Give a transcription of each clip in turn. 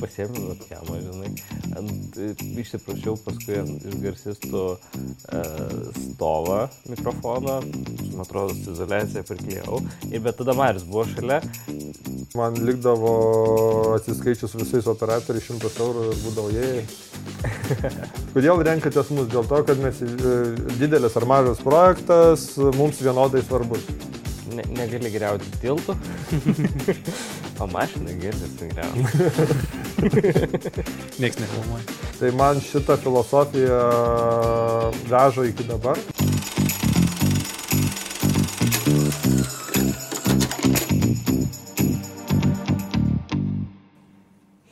pasiėmiau nuo kiemo, žinai, ant, išsiprašiau paskui ant, iš garsistų e, stovą mikrofoną, man atrodo, su izolacija priklijau, ir bet tada Marius buvo šalia, Man likdavo atsiskaičius visais operatoriais 100 eurų ir būdavo jėjai. Kodėl renkatės mus? Dėl to, kad mes e, didelis ar mažas projektas mums vienodai svarbus. ne, negali greuti tiltų, o mašiną gali sugriauti. Niekas nefilmuoja. Tai man šitą filosofiją veža iki dabar.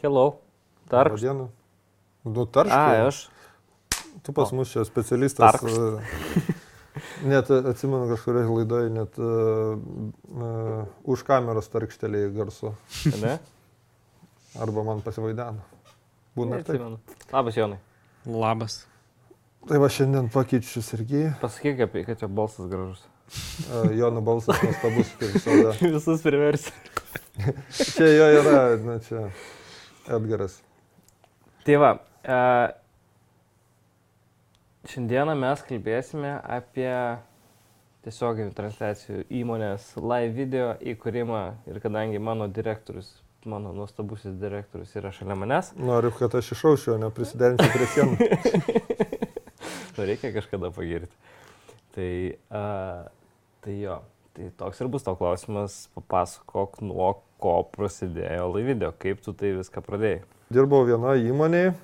Hello, dar. Dieną. Nu, tarškai. A, aš. Tu pas mus čia specialistas. Tarkšt. Net e, atsimenu kažkurioje laidoje, net uh, uh, už kameros tarkštelėjai garsu. Ne? Arba man pasivaideno. Būna ir taip. Labas, Jonai. Labas. Tai va šiandien pakeičiu Sergijai. Pasakyk, apie, kad čia balsas gražus. Uh, Jono balsas nuostabus, kaip visada. Visus priversi. Čia jo yra, na čia Edgaras. Tai va, e, šiandieną mes kalbėsime apie tiesioginių transliacijų įmonės live video įkūrimą ir kadangi mano direktorius, mano nuostabusis direktorius yra šalia manęs, Noriu, kad aš išaušiu, neprisiderinsiu prie sienų. nu, reikia kažkada pagirti. Tai, a, tai jo, tai toks ir bus tau klausimas, papasakok nuo ko prasidėjo live video, kaip tu tai viską pradėjai. Dirbau vienoje įmonėje,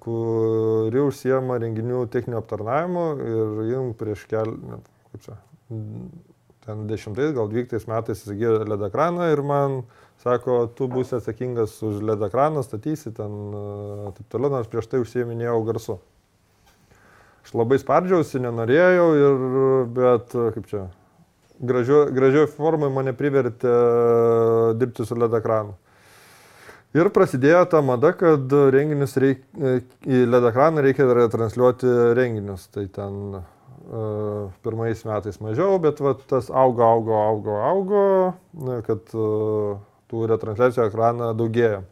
kuri užsiema renginių techninio aptarnavimo ir jim prieš kelią, kaip čia, ten dešimtais, gal dvyktais metais įsigijo LED ekraną ir man sako, tu būsi atsakingas už LED ekraną, statysi ten, e, taip toliau, nors prieš tai užsieminėjau garsu. Aš labai spardžiausi, nenorėjau, ir, bet kaip čia, gražio, gražioj formai mane privertė e, dirbti su LED ekranu. Ir prasidėjo ta mada, kad renginius reik, e, į LED ekraną reikia retransliuoti renginius. Tai ten uh, pirmais metais mažiau, bet va, tas augo, augo, augo, augo, na, kad uh, tų retransliacijų ekraną daugėja.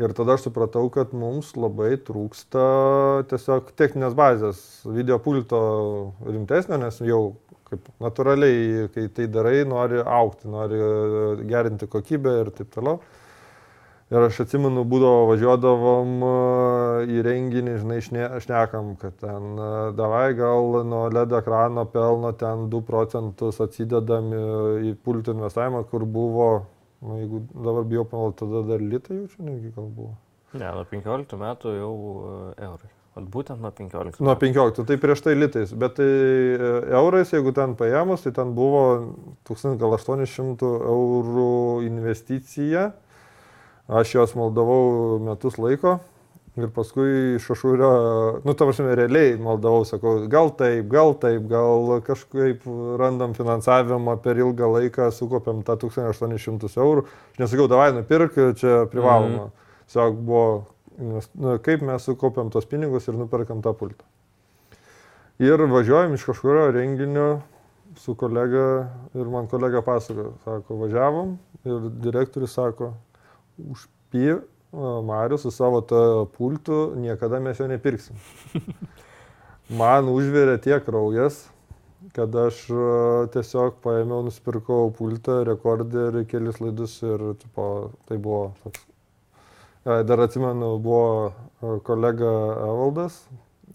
Ir tada aš supratau, kad mums labai trūksta tiesiog techninės bazės, video pulto rimtesnio, nes jau kaip natūraliai, kai tai darai, nori aukti, nori gerinti kokybę ir taip toliau. Ir aš atsimenu, būdavo važiuodavom e, į renginį, žinai, šne, šnekam, kad ten e, davai gal nuo LED ekrano pelno ten 2 procentus atsidedam į, į pultų investavimą, kur buvo, na, jeigu dabar bijau pamalti, tada dar litai jaučiu, negi gal buvo. Ne, nuo 15 metų jau e, eurai. Vat būtent nuo 15. Nuo 15, tai prieš tai litais, bet tai e, eurais, jeigu ten paėmus, tai ten buvo 1800 eurų investicija. Aš jos maldavau metus laiko ir paskui šašūrio, nu, ta prasme, realiai maldavau, sakau, gal taip, gal taip, gal kažkaip randam finansavimą per ilgą laiką, sukopiam tą 1800 eurų. Aš nesakiau, davai nupirk, čia privaloma. Mm. Tiesiog buvo, invest- nu, kaip mes sukopiam tos pinigus ir nuperkam tą pultą. Ir važiuojam iš kažkurio renginio su kolega ir man kolega pasakojo, sako, važiavom ir direktorius sako, užpy Marius su savo tą pultu, niekada mes jo nepirksim. Man užvėrė tiek kraujas, kad aš e, tiesiog paėmiau, nusipirkau pultą, rekorderį, kelis laidus ir tipo, tai buvo toks. E, Dar atsimenu, buvo e, kolega Evaldas,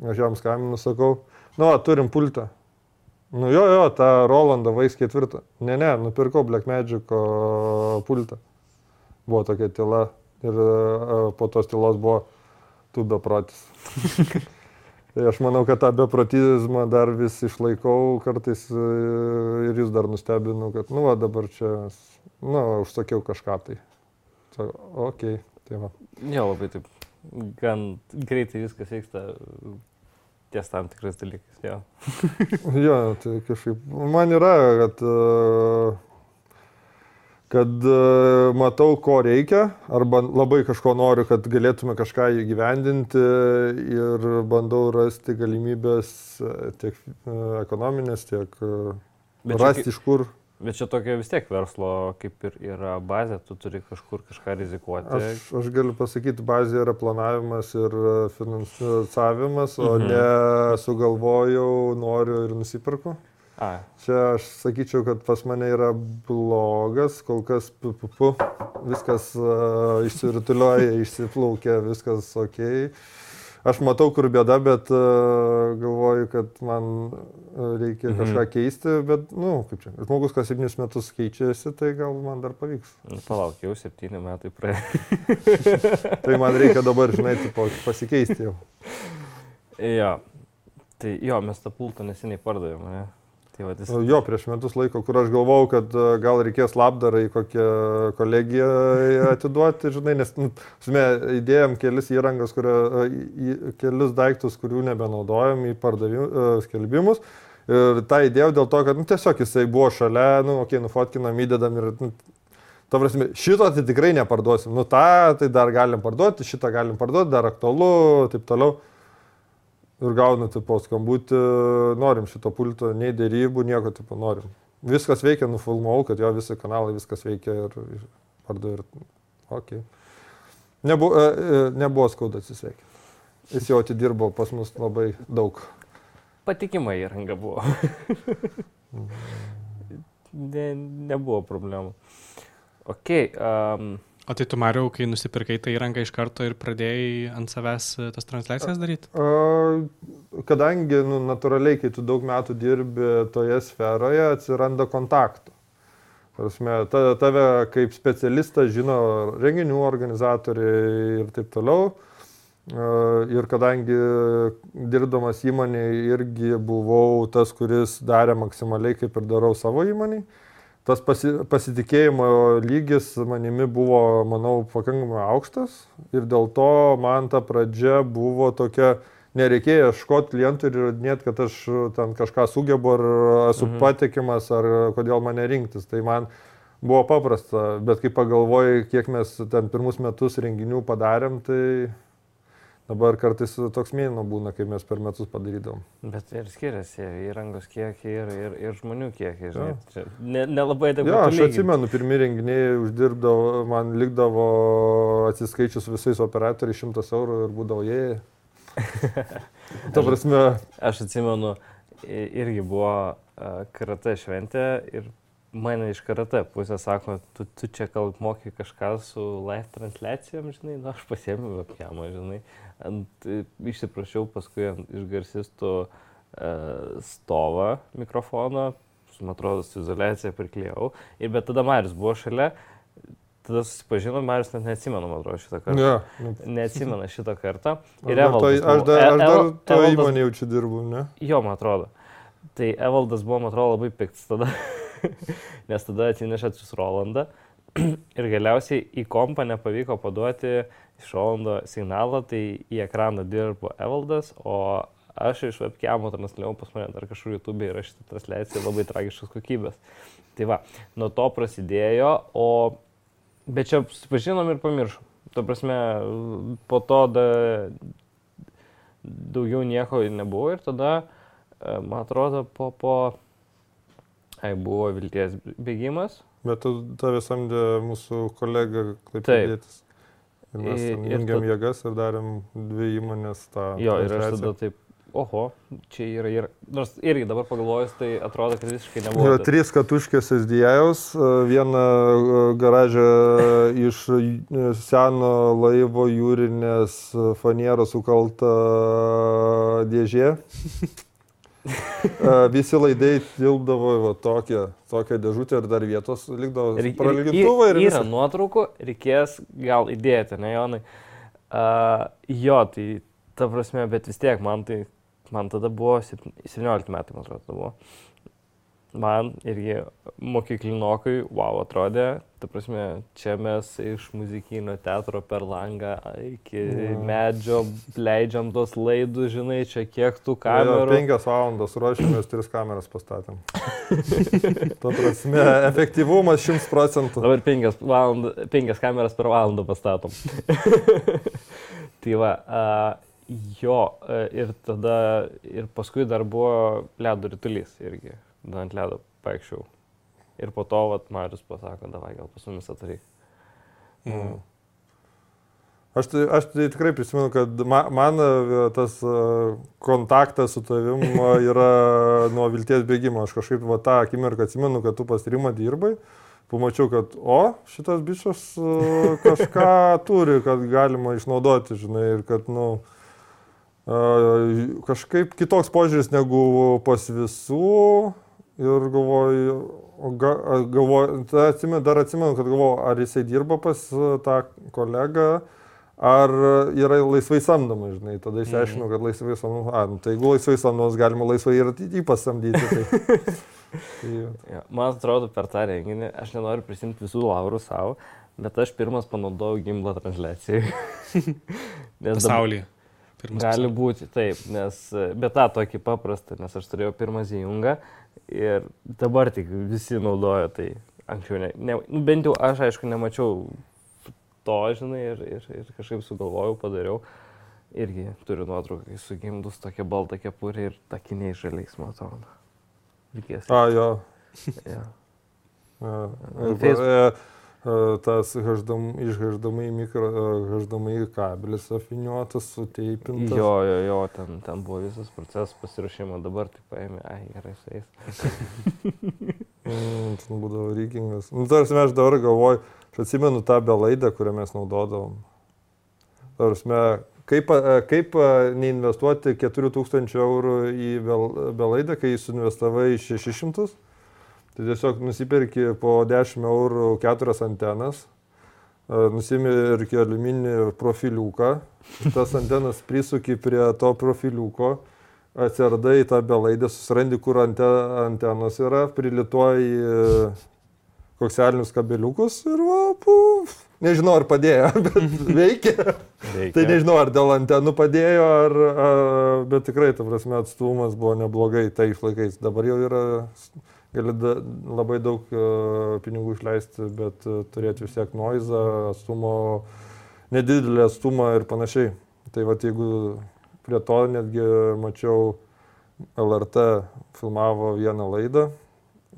aš jam skambinu, sakau, nu, turim pultą. Nu jo, jo, tą Rolandą Vais ketvirtą. Ne, ne, nupirkau Blackmagic pultą. Buvo tokia tyla ir e, po tos tylos buvo tu beprotis. tai aš manau, kad tą beprotizmą dar vis išlaikau kartais e, ir jūs dar nustebinu, kad, nu, va, dabar čia, nu, užsakiau kažką tai. Sako, okei, okay, tai va. Jo, labai taip, gan greitai viskas vyksta ties tam tikrais dalykais. Jo. Jo, tai kažkaip man yra, kad, e, kad e, matau, ko reikia, arba labai kažko noriu, kad galėtume kažką įgyvendinti ir bandau rasti galimybės e, tiek e, ekonominės, tiek Bet čia rasti iš kur. Bet čia tokia vis tiek verslo kaip ir yra bazė, tu turi kažkur kažką rizikuoti. Aš, aš galiu pasakyti, bazė yra planavimas ir finansavimas, o Mhm. ne sugalvojau, noriu ir nusipirku. A, Čia aš sakyčiau, kad pas mane yra blogas, kol kas pu, pu, pu, viskas uh, išsirutulioja, išsiplaukia, viskas ok. Aš matau, kur bėda, bet uh, galvoju, kad man reikia Mhm. kažką keisti, bet, na, nu, kaip čia, žmogus kas septynis metus keičiasi, tai gal man dar pavyks. nu, palauk, jau septyni metai praėjo. Tai man reikia dabar, žinai, tipo, pasikeisti jau. jo. Tai jo, mes tą pultą neseniai pardavėme, ne? Tai va, jis... Jo, prieš metus laiko, kur aš galvojau, kad e, gal reikės labdarą į kokią kolegiją atiduoti, žinai, nes, nu, žinai, įdėjom kelis įrangas, kurio, e, į, kelis daiktus, kurių nebenaudojam į pardavim- skelbimus. Ir tą įdėjau dėl to, kad nu, tiesiog jisai buvo šalia, nu, okei, okay, nufotkinam, įdedam ir, nu, ta prasme, šito tai tikrai neparduosim. Nu, tą tai dar galim parduoti, šitą galim parduoti, dar aktualu, taip toliau. Ir gaunu, tipo, skambutį, norim šito pulto, nei dėrybų, nieko, tipo, norim. Viskas veikia, nufilmavau, kad jo visi kanalai, viskas veikia ir ir pardu ir. Okay. Nebu, e, e, nebuvo skauda atsisveikinti. Jis jau atidirbo pas mus labai daug. Patikima įranga buvo. ne, nebuvo problemų. Ok, um, O tai tu, Mariau, kai nusipirkai tą įrangą iš karto ir pradėjai ant savęs e, tas transliacijas daryti? A, Kadangi, nu, natūraliai, kai tu daug metų dirbi toje sferoje, atsiranda kontaktų. Prasme, ta, tave kaip specialistą žino renginių organizatoriai ir taip toliau. Ir kadangi dirbdamas įmonėje irgi buvau tas, kuris darė maksimaliai, kaip ir darau savo įmonėje, tas pasi, pasitikėjimo lygis manimi buvo, manau, pakankamai aukštas ir dėl to man ta pradžia buvo tokia, nereikėjo ieškoti klientų ir įrodinėti, kad aš ten kažką sugebu ar esu Mhm. patikimas ar kodėl mane rinktis. Tai man buvo paprasta, bet kai pagalvojai, kiek mes ten pirmus metus renginių padarėm, tai dabar kartais toks mėlyno būna, kai mes per metus padarydavom. bet ir skiriasi įrangos kiekiai ir, ir, ir žmonių kiekiai. Žinai, čia ne- nelabai ne Jo, aš atsimenu, pirmie renginiai uždirbdavo, man likdavo atsiskaičius visais operatoriais 100 eurų ir būdavo jie. Ta prasme, Aš atsimenu, i- irgi buvo karate šventė ir mane iš karate pusė sako, tu, tu čia gal mokai kažką su live transliacijom, žinai, na aš pasiėmiau webcamą, žinai, ant, išsiprašiau paskui ant, iš garsistų e, stovą mikrofono, man atrodo, su izolacija priklijau, ir bet tada Marius buvo šalia, tada susipažinom, Marius net neatsimenu, man atrodo, šitą kartą. ja, nu, Neatsimena šitą kartą. aš Ir Evaldas aš buvo. dar, aš E- dar Eval- to Evaldas- įmonė jau čia dirbu, ne? Jo, man atrodo. Tai Evaldas buvo, man atrodo, labai piktas tada, nes tada atsinešė atsius Rolandą ir galiausiai į kompą nepavyko paduoti iš Rolando signalą, tai į ekraną dirbo Evaldas, o aš iš webcamo transliavau pas mane dar kažkur YouTube ir šitą transliaciją labai tragiškos kokybės. Tai va, nuo to prasidėjo, o bet čia susipažinom ir pamiršom. Tuo prasme, po to da, daugiau nieko nebuvo ir tada E, Man atrodo, po, po... Ai, buvo vilties bėgimas. Bet tu tave samdė mūsų kolega Taip. Klaipėdėtis. Ir mes jungiam tad- jėgas ir darėm dvi įmonės tą. Jo, ir aš tada taip, oho, čia yra ir... Nors irgi dabar pagalvojus, tai atrodo, kad visiškai nebuvo. Yra trys katuškės SDIaus, vieną e, garažą iš e, seno laivo jūrinės fanieros sukalta dėžė. Visi laidai tilpdavo va, tokią, tokią dėžutę ir dar vietos likdavo. Ir- ir- Yra nuotraukų, reikės gal įdėti, ne Jonai. Uh, jo, tai ta prasme, bet vis tiek man tai, man tada buvo septyn- 17 metai, man atrodo, buvo. Man irgi mokyklinokai, wow, atrodė, ta prasme, čia mes iš muzikinio teatro per langą iki Jo. medžio leidžiam tos laidus, žinai, čia kiek tų kamerų. Penkias valandas ruošėmės, tris kameras pastatėm. Tuo prasme, efektyvumas 100 procentų. Dabar penkias, valandą, penkias kameras per valandą pastatom. tai va, a, jo, a, ir tada, ir paskui dar buvo ledo rytulys irgi, dar ant ledo paikščiau. Ir po to, vat, Marius pasako, davai gal pas mumis atvaryk. Mm. Aš tai, aš tai tikrai prisimenu, kad ma, man e, tas e, kontaktas su tavim e, yra nuo vilties bėgimo. Aš kažkaip va, tą akimirką atsimenu, kad tu pas Rimą dirbai. Pamačiau, kad, o, šitas bičias kažką turi, kad galima išnaudoti, žinai, ir kad, nu, e, kažkaip kitoks požiūris negu pas visų. Ir galvoju, ga, galvoju ta atsimenu, dar atsimenu, kad galvoju, ar jisai dirba pas e, tą kolegą, ar yra laisvai samdomas, žinai. Tada išsiaiškinau, kad laisvai samdomas, a, nu, tai jeigu laisvai samdomas, galima laisvai ir ateityje pasamdyti. Tai, tai, Ja, man atrodo, per tą renginį, aš nenoriu prisimti visų laurų savo, bet aš pirmas panaudojau gimblą transliacijai. Pasaulyje. Pirmas Gali pasaulyje. būti, taip, nes, bet tą tokį paprastą, nes aš turėjau pirmą zįjungą ir dabar tik visi naudoja tai. Anksčiau, ne, ne, nu, bent jau aš aišku nemačiau to, žinai, ir, ir, ir kažkaip sugalvojau, padariau. Irgi turiu nuotrauką, kai sugimdus tokia balta kepurė ir takiniai žaliais, man atrodo. Reikės. a, jo. Ja. A, Ant ir, Facebook- e, e, tas HDM, iš HDMI mikro, e, HDMI kabelis afiniuotas, suteipintas. Jo, jo, jo, ten, ten buvo visas procesas pasirašymo, dabar tik paėmė, ai, gerai, su jais. Mm, ten būdavo reikingas. Nu, tarsi aš dabar galvoju, aš atsimenu tą belaidą, kurią mes naudodavom. Tarsi, kaip, e, kaip e, neinvestuoti 4000 eurų į bel- belaidą, kai suinvestavai 600? Tai tiesiog nusipirki po 10 eurų keturias antenas, e, nusimirki aliuminį profiliuką, tas antenas prisuki prie to profiliuko, atsiradai tą belaidę, susirandi, kur ante, antenos yra, prilituoji e, kokselinius kabeliukus ir va, puf. Nežinau, ar padėjo, bet veikia. Reikia. Tai nežinau, ar dėl antenų padėjo, ar, ar, bet tikrai, ta prasme, atstumas buvo neblogai tais laikais. Dabar jau yra, gali da, labai daug uh, pinigų išleisti, bet uh, turėti vis tiek noizą, atstumo, nedidelį atstumą ir panašiai. Tai va, jeigu prie to netgi mačiau LRT filmavo vieną laidą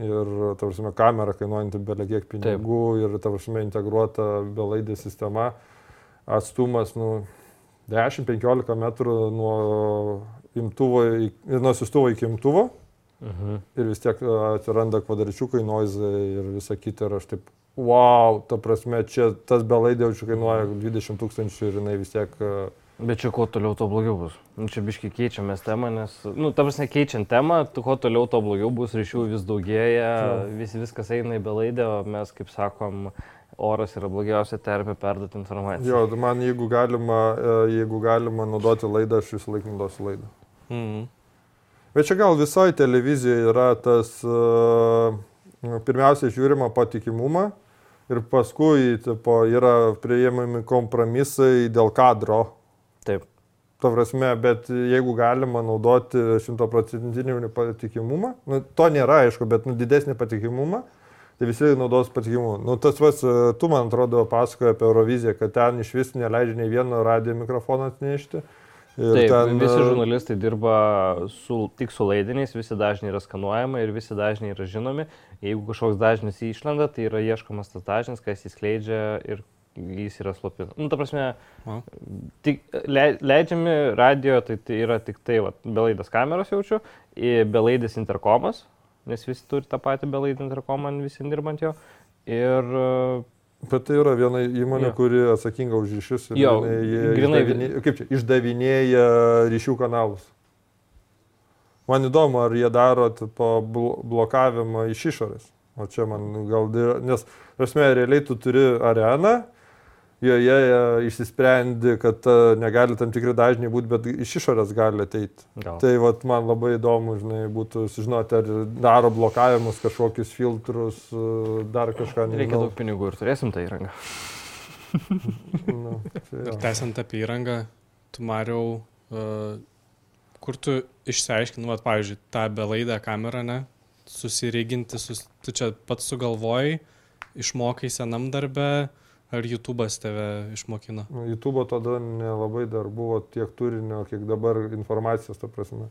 ir, ta prasme, kamera kainuojanti belie kiek pinigų Taip. ir, ta prasme, integruota belaidė sistema, atstumas, nu, 10-15 metrų nuo imtuvo, nuo sistuvo iki imtuvo Mhm. ir vis tiek a, atsiranda kvadračiukai, noizai ir visa kita ir aš taip, wow, ta prasme, čia tas belaidė jau čia kainuoja 20 tūkstančių ir jinai vis tiek... a, Bet čia kuo toliau, to blogiau bus. Nu, čia biškai keičiamės temą, nes, nu, ta prasme, keičiant temą, kuo toliau, to blogiau bus, ryšių vis daugėja, vis, viskas eina į belaidę, o mes, kaip sakom, oras yra blogiausia terpė perduoti informaciją. Jo, man jeigu galima, e, jeigu galima naudoti laidą, aš visą laiką naudosiu laidą. Mm. Bet čia gal visoje televizijoje yra tas, e, pirmiausia, žiūrima patikimumą ir paskui tipo, yra prieimami kompromisai dėl kadro. Taip. Ta prasme, bet jeigu galima naudoti šimtoprocentinį patikimumą, nu, to nėra aišku, bet nu, didesnį patikimumą, tai visi naudos patikimumą. Nu, tas vas, e, tu man atrodo pasakoji apie Euroviziją, kad ten iš vis neleidžia nei vieno radio mikrofono atnešti. Ir Taip, ten, visi e, žurnalistai dirba su, tik su laidiniais, visi dažniai yra skanuojami ir visi dažniai yra žinomi. Jeigu kažkoks dažnis išlenda, tai yra ieškomas tas dažnis, kas jis skleidžia ir jis yra slopinamas. Nu, ta prasme, O. tik, le, leidžiami radio, tai, tai yra tik tai, va, belaidas kameros jaučiu, i belaidis interkomas, nes visi turi tą patį belaidą interkomą, visi dirbant jo. Ir Bet tai yra viena įmonė, Jo. kuri atsakinga už ryšius ir Jo, jinai grynai- išdavinė, kaip čia, išdavinėja ryšių kanalus. Man įdomu, ar jie daro tipo, blo- blokavimą iš išorės. O čia man gal, nes, prasme, realiai tu turi areną, joje e, išsisprendi, kad e, negali tam tikri dažniai būti, bet iš išorės gali ateiti. gal. Tai vat, man labai įdomu, žinai, būtų sužinoti, ar daro blokavimus, kažkokius filtrus, e, dar kažką. Reikia nežinau. daug pinigų ir turėsim tą įrangą. Nu, tai. Ir tęsiant apie įrangą, tu mariau, uh, kur tu išsiaiškini, vat, pavyzdžiui, tą belaidę kamerą, ne, susireginti, sus... tu čia pats sugalvojai, išmokai senam darbe, ar YouTube'as tave išmokino? Nu, YouTube tada nelabai dar buvo tiek turinio, kiek dabar informacijos, ta prasme.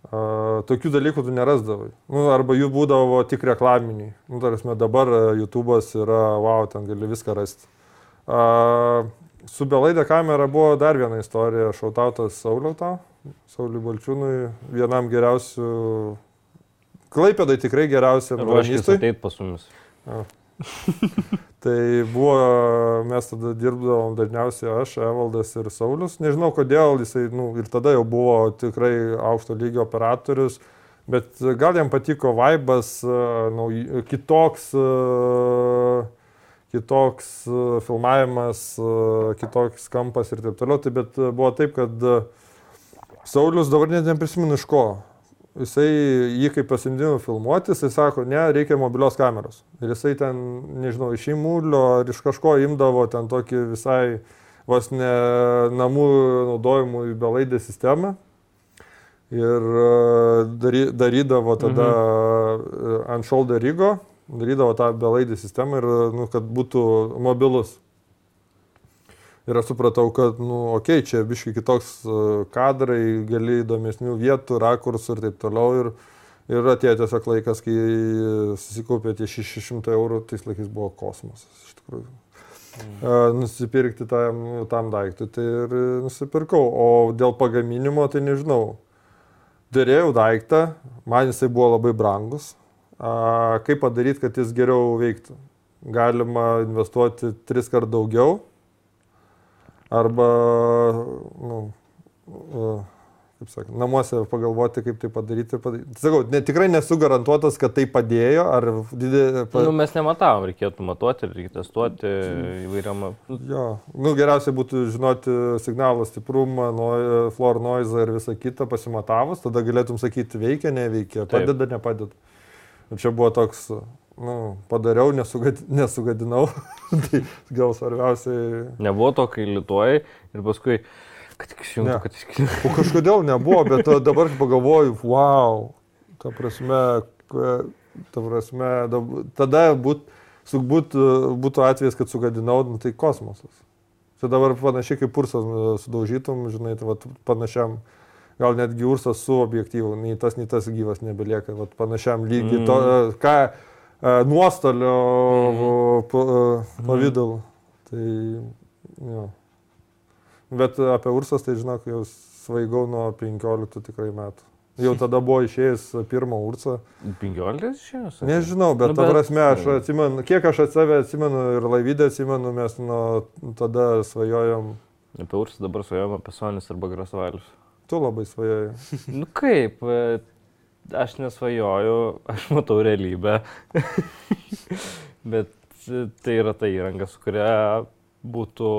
Uh, tokių dalykų tu nerasdavai. Nu, arba jų būdavo tik reklaminiai. Nu, tarsi dabar uh, YouTube'as yra, wow, ten gali viską rasti. Uh, su belaidė kamera buvo dar viena istorija, šautautas Sauliau tau, Sauliui Balčiūnui, vienam geriausių, Klaipėdai tikrai geriausiam ruonistui. ateit pas mumis. Tai buvo, mes tada dirbdavom dažniausiai aš, Evaldas ir Saulis. Nežinau kodėl, jisai nu, ir tada jau buvo tikrai aukšto lygio operatorius, bet gal jam patiko vaibas, nu, kitoks, e, kitoks e, filmavimas, kitoks kampas ir taip toliau. Tai bet buvo taip, kad Saulis dabar net neprisimenu iš ko jisai jį kaip pasimdino filmuoti, jisai sako, ne, reikia mobilios kameros. Ir jisai ten, nežinau, iš įmūlio ar iš kažko imdavo ten tokį visai vos ne namų naudojimų belaidę sistemą. Ir e, dary, darydavo tada mhm. ant shoulder rygo, darydavo tą belaidį sistemą ir, nu, kad būtų mobilus. Ir aš supratau, kad, nu, okei, okay, čia biškai kitoks e, kadrai, gali įdomesnių vietų, rakursų ir taip toliau. Ir, ir atėjo tiesiog laikas, kai susikaupė tie 600 eurų, tais laikais buvo kosmosas, iš tikrųjų. Mm. Nusipirkti tam, tam daiktui, tai ir nusipirkau. O dėl pagaminimo, tai nežinau. Dėrėjau daiktą, man jisai buvo labai brangus. A, kaip padaryti, kad jis geriau veiktų? Galima investuoti tris kart daugiau arba, nu, kaip sakant, namuose pagalvoti, kaip tai padaryti. padaryti. Sakau, ne, tikrai nesu garantuotas, kad tai padėjo, ar didelė... Pa... Nu, mes nematavom, reikėtų matuoti, reikia testuoti įvairiam. Jo, nu, geriausia būtų žinoti signalo stiprumą, no, floor noise ir visą kitą pasimatavus, tada galėtum sakyti, veikia, neveikia, padeda, nepadeda. Ir čia buvo toks nu, padariau, nesugad, nesugadinau. tai gal svarbiausiai. Nebuvo to, kai lituoji ir paskui, kad išjungtų, kad išjungtų. o kažkodėl nebuvo, bet dabar pagalvoju, wow, ta prasme, ta prasme, tada būt, būt, būtų atvejis, kad sugadinau, nu, tai kosmosas. Čia dabar panašiai kaip pursas sudaužytum, žinai, tai vat, panašiam gal netgi ursas su objektyvu, nei tas, nei tas gyvas nebelieka, vat, panašiam lygiai. Mm. To, ką, nuostolio mhm. pavydalu. Tai, jo. Bet apie Ursas, tai žinok, jau svaigau nuo 15 tikrai metų. Jau tada buvo išėjęs pirmą Ursą. 15 išėjęs? Nežinau, bet, nu, bet ta prasme, aš atsimenu, kiek aš atsave atsimenu ir laivydę atsimenu, mes nuo tada svajojom. Apie Ursą dabar svajojom apie Sonis arba Grasvalius. Tu labai svajojai. nu kaip, aš nesvajoju, aš matau realybę. Bet tai yra ta įranga, su kuria būtų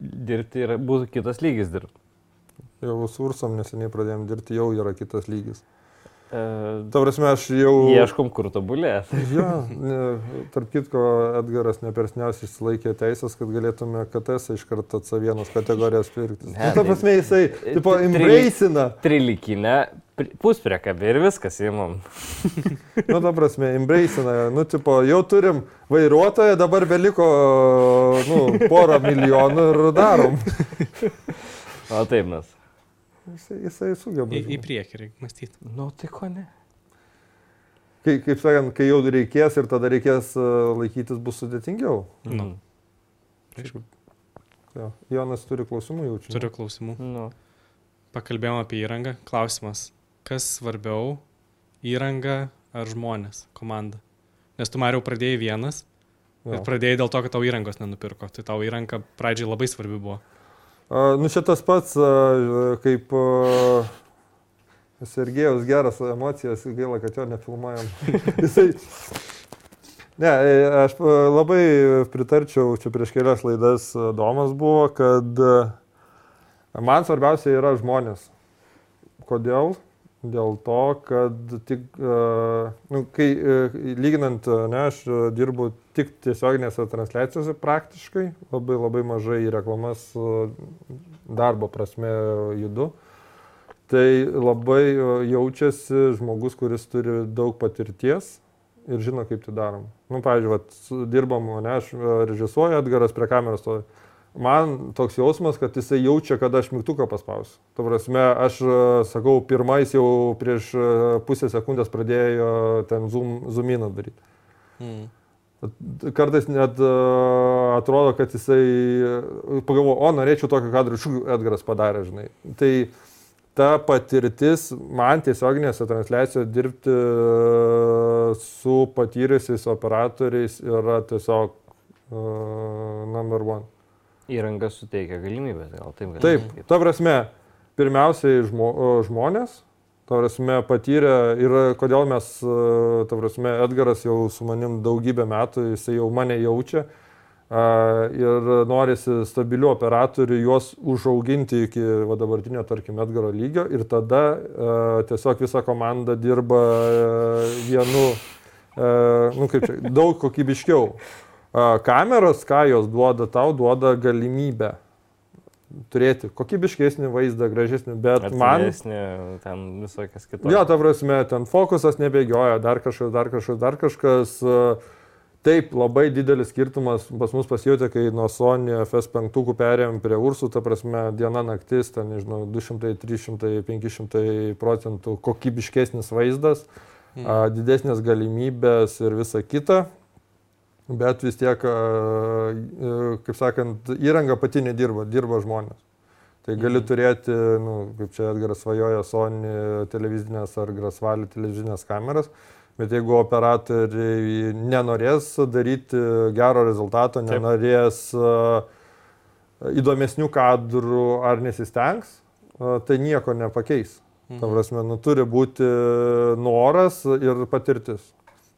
dirbti ir būtų kitas lygis dirbti. Jau su Ursom neseniai pradėjom dirbti, jau yra kitas lygis. E, Ta prasme, aš jau... Ieškom, kur tobulės. ja, tarp kitko, Edgaras nepersniausiai išsilaikė teisės, kad galėtume KTS iš karto C1 kategorijos pirkti. Ne, ta prasme, jisai, tipo, embraceina. Trilikinę puspriekabė ir viskas įmam. nu, ta prasme, embraceina. Nu, tipo, jau turim vairuotoją, dabar beliko, nu, porą milijonų ir darom. o taip mes. Jisai, jisai sugeba. Į, į priekį reikia mąstyti. Nu, tai ko ne? Kai, kaip sakant, kai jau reikės ir tada reikės e, laikytis, bus sudėtingiau. Nu. Aišku. Jo. Jonas turi klausimų jaučiu. Turiu klausimų. Nu. Pakalbėjom apie įrangą. Klausimas kas svarbiau - įranga ar žmonės, komanda? Nes tu Mariau pradėjai vienas ir pradėjai dėl to, kad tau įrangos nenupirko. Tai tau įranga pradžiai labai svarbi buvo. Nu šitas pats kaip Sergejus geras emocijas, gaila, kad jo nefilmuojam. Jisai... Ne, aš labai pritarčiau, čia prieš kelias laidas Domas buvo, kad man svarbiausia yra žmonės. Kodėl? Dėl to, kad tik, uh, nu, kai uh, lyginant, ne, aš dirbu tik tiesioginėse transliacijose praktiškai, labai labai mažai į reklamas darbo prasme judu. Tai labai jaučiasi žmogus, kuris turi daug patirties ir žino, kaip tai darom. Nu, pavyzdžiui, vat, dirbam, ne, aš režisuoju, Edgaras prie kameros stovi. Man toks jausmas, kad jisai jaučia, kad aš mygtuką paspausiu. Ta prasme, aš e, sakau, pirmais jau prieš e, pusę sekundės pradėjo ten zoom, zoominą daryti. Mm. Kartais net uh, atrodo, kad jisai pagalvo, o norėčiau tokį kadrą, šių Edgaras padarė, žinai. Tai ta patirtis man tiesioginėse transliacijose dirbti su patyrusiais operatoriais yra tiesiog uh, number one. Įranga suteikia galimybės, gal taip galima Taip, sakyt. ta prasme, pirmiausiai žmo, žmonės, ta prasme, patyrę ir kodėl mes, e, ta prasme, Edgaras jau su manim daugybę metų, jisai jau mane jaučia ir norisi stabilių operatorių, juos užauginti iki va, dabartinio, tarkim, Edgaro lygio ir tada a, tiesiog visa komanda dirba vienu, nu kaip čia, daug kokybiškiau. Kameros, ką jos duoda, tau duoda galimybę turėti kokybiškesnį vaizdą, gražesnį, bet man... Atviresnė, ten visokias kitas. Jo, ta prasme, ten fokusas nebėgioja, dar kažkas, dar kažkas, dar kažkas. Taip, labai didelis skirtumas pas mus pasijutė, kai nuo Sony FS5 perėjom prie Ursų, ta prasme, diena naktis, ten, nežinau, 200, 300, 500 procentų kokybiškesnis vaizdas, a, didesnės galimybės ir visa kita. Bet vis tiek, kaip sakant, įranga pati nedirba, dirba žmonės. Tai gali turėti, nu, kaip čia Edgaras svajoja, Sony televizinės ar Grasvalį televizinės kameras, bet jeigu operatoriai nenorės daryti gero rezultato, Taip. nenorės a, įdomesnių kadrų ar nesistengs, tai nieko nepakeis. Ta prasme, nu, turi būti noras ir patirtis.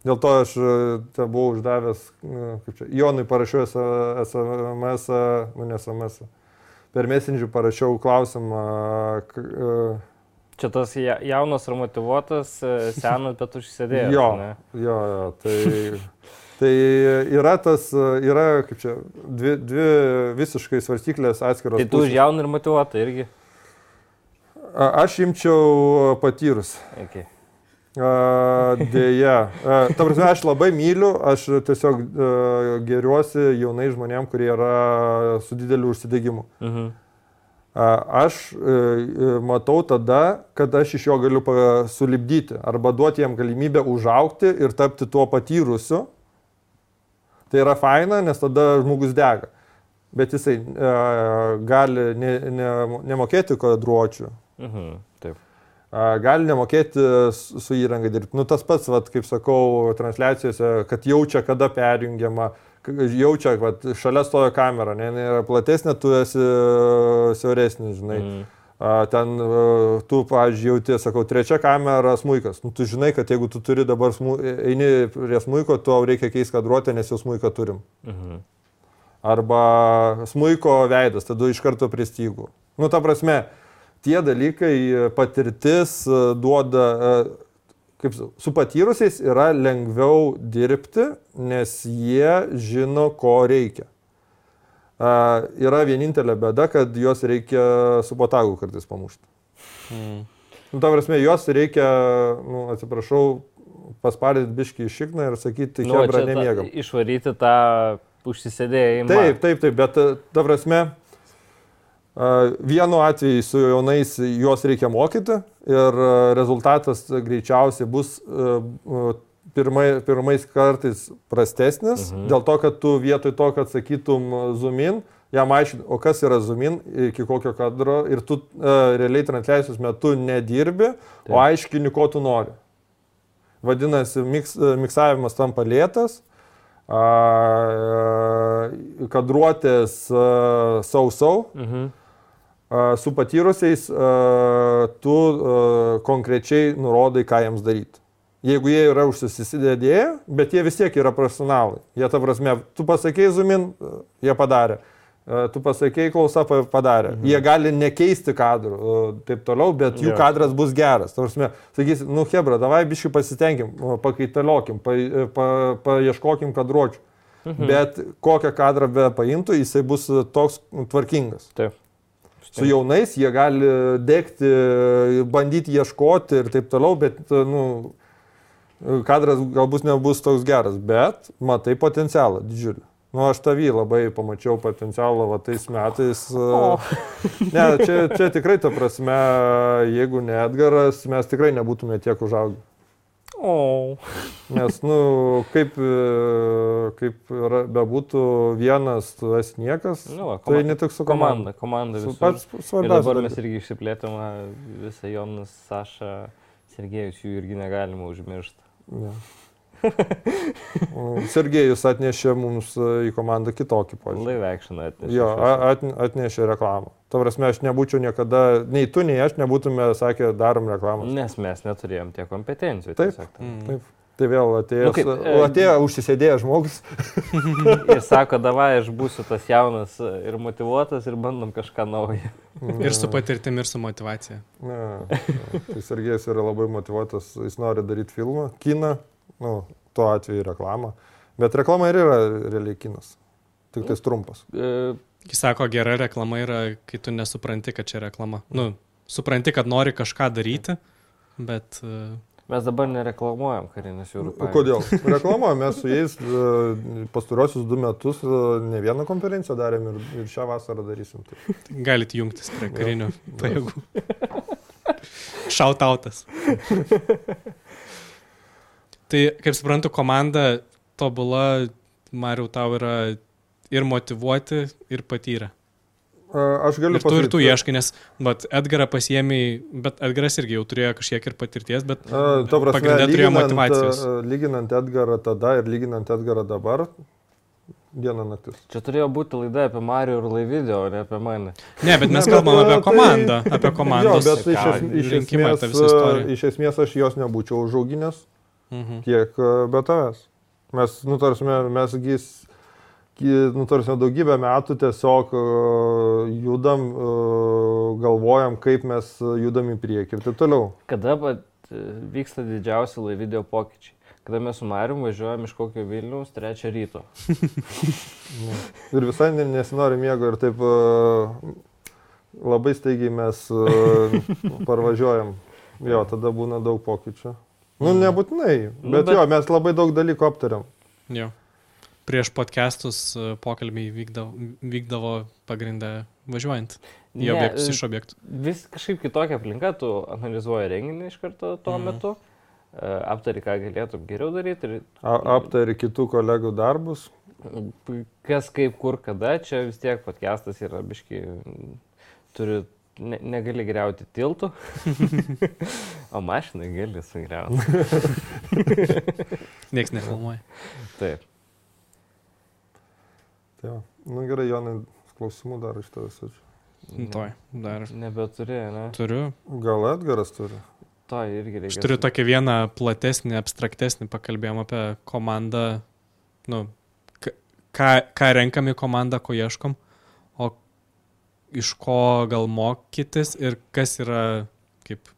Dėl to aš e, te buvau uždavęs, e, kaip čia, Jonui parašiau SMS, nu ne SMS, per Messenger parašiau klausimą, e, Čia tas ja- jaunas ir motivuotas, e, senas, bet užsėdėjęs. jo, ne? jo, jo, tai, tai yra tas, e, yra, kaip čia, dvi, dvi visiškai svarstyklės atskiros. Tai tu už jauną ir motivuotą irgi. A- Aš imčiau patyrus. Okay. Dėja. A, Ta prasme, aš labai myliu, aš tiesiog geriuosi jaunai žmonėm, kurie yra su dideliu užsidegimu. Mhm. Aš e, e, matau tada, kad aš iš jo galiu sulibdyti arba duoti jam galimybę užaukti ir tapti tuo patyrusiu. Tai yra faina, nes tada žmogus dega. Bet jisai e, gali ne, ne, nemokėti kadruočių, Mhm. Gali nemokėti su įranga dirbti. Nu, tas pats, vat, kaip sakau, transliacijose, kad jaučia, kada perjungiama, jaučia, kad šalia stoja kamera, ne, jinai yra platesnė, tu esi e, siauresnis, žinai. A, ten e, tu, pavyzdžiui, jauti, sakau, trečia kamera smūkas. Nu, tu žinai, kad jeigu tu turi dabar, smu, eini prie smūko, tau reikia keisti kadruotę, nes jau smūką turim. Mhm. Arba smūko veidas, tada iš karto prie stygų. Nu, ta prasme, tie dalykai, e, patirtis e, duoda, e, kaip su patyrusiais yra lengviau dirbti, nes jie žino, ko reikia. Yra vienintelė bėda, kad juos reikia su botagu kartais pamušti. Mm. Nu, ta prasme, juos reikia, nu, atsiprašau, paspardyti biški iš šikną ir sakyti, Nu, hebra, nemiegam. Išvaryti tą užsisėdėjimą. Taip, taip, taip, bet ta- prasme, vienu atveju su jaunais juos reikia mokyti ir rezultatas greičiausiai bus pirmai, pirmais kartais prastesnis, mhm. dėl to, kad tu vietoj to, kad sakytum zoomin, jam aiškini, o kas yra zoomin, iki kokio kadro ir tu a, realiai transliacijos metu nedirbi, Taip. o aiškini, ko tu nori. Vadinasi, miks, miksavimas tampa lėtas, a, kadruotės sausau, Mhm. Su patyrusiais tu konkrečiai nurodai, ką jiems daryti. Jeigu jie yra užsisidėdėję, bet jie vis tiek yra profesionalai. Jie, ta prasme, tu pasakėjai zumin, jie padarė. Tu pasakėjai klausą, pa- padarė. Mhm. Jie gali nekeisti kadrų, taip toliau, bet jų Jo. kadras bus geras. Ta prasme, sakysi, nu Hebra, davai biškai pasitenkim, pakaitaliokim, pa, pa, paieškokim kadruočių. Mhm. Bet kokią kadrą be paimtų, jisai bus toks tvarkingas. Taip. Su jaunais jie gali dėkti, bandyti ieškoti ir taip toliau, bet nu, kadras galbūt nebus toks geras, bet matai potencialą didžiulį. Nu, aš tavį labai pamačiau potencialą va tais metais. O. Ne, čia, čia tikrai ta prasme, jeigu ne Edgaras, mes tikrai nebūtume tiek užaugę. O. Nes, nu, kaip, e, kaip bebūtų vienas, tu esi niekas, Nu, va, tai koma- ne tik su komanda. Komanda, komanda visur. pats Ir svarbiausias. dabar mes irgi išsiplėtėme visą Jonas, Sašą, Sergejus, jų irgi negalima užmiršti. Ne. O Sergejus atnešė mums e, į komandą kitokį požiūrį. Live action atnešė. Jo, šviesą. a- atn- atnešė reklamą. Ta prasme, aš nebūčiau niekada, nei tu, nei aš nebūtume sakę, darom reklamą. Nes mes neturėjom tiek kompetencijų. Taip. tiesiog. Mm. Taip. Tai vėl atėjo, Nu kaip, e, atėjo užsisėdėjęs žmogus. Ir sako, davai, aš būsiu tas jaunas ir motivuotas ir bandom kažką naujo. Ir su patirtimi, ir su motivacija. Ne, ne. Tai Sergejus yra labai motivuotas, jis nori daryti filmą, kiną, nu, tuo atveju reklamą. Bet reklama ir yra realiai kinas. Tik tais trumpas. E, Jis sako, gera reklama yra, kai tu nesupranti, kad čia reklama. Nu, supranti, kad nori kažką daryti, bet... e, Mes dabar nereklamuojam karinės jūrų O pajėgas. kodėl? Reklama, mes su jais e, pastarosius du metus ne vieną konferenciją darėm ir, ir šią vasarą darysim. Tai. Galit jungtis prie karinių pajėgų. Šautautas. tai, kaip suprantu, komanda tobula, Mariau, tau yra ir motivuoti, ir patyrę. Aš galiu Ir tu, ir tu ieškai, nes, bet Edgarą pasiemiai, bet Edgaras irgi jau turėjo kažkiek ir patirties, bet Ta prasme, pagrinde turėjo motivacijos. Lyginant Edgarą tada ir lyginant Edgarą dabar, diena naktis. Čia turėjo būti laida apie Mario ir Laivideo, o ne apie mane. Ne, bet mes kalbam apie tai- komandą, apie komandos Jo, bet iš, es, iš, esmės, iš esmės aš jos nebūčiau užauginęs Mhm. tiek e, be tavęs. Mes, nutarsime, mes gis, nutarsime daugybę metų tiesiog e, judam, e, galvojam, kaip mes judam į priekį ir taip toliau. Kada vat, e, vyksta didžiausi Laivideo pokyčiai? Kada mes su Mariu važiuojam iš kokio Vilniaus trečią ryto. Nu, Ir visai ne- nesinori miego ir taip labai staigiai mes parvažiuojam. Jo, tada būna daug pokyčių. Nu, nebūtinai, Nu, bet, bet- jo, mes labai daug dalykų aptariam. Jo. Prieš podcastus e, pokalbiai vykdavo, vykdavo pagrindę važiuojant į Ne, objektus e, iš objektų. Vis kažkaip kitokia aplinka, tu analizuoji renginį iš karto tuo Mhm. metu, e, aptari, ką galėtum geriau daryti ir A- Aptari kitų kolegų darbus. kas kaip kur kada, čia vis tiek podcastas yra biški, turi, ne, negali greuti tiltų, o mašiną gali sugriauti. Niekas nefilmuoja. Taip. Tai jo. nu gerai, Jonai, klausimų dar iš tavęs. ačiū. Nu, Toj, dar Nebeturi, ne? turiu. Gal Edgaras turi? To irgi reikia. Aš turiu tokį vieną platesnį, abstraktesnį, pakalbėjom apie komandą, nu, ką, ką renkam į komandą, ko ieškom, o iš ko gal mokytis ir kas yra kaip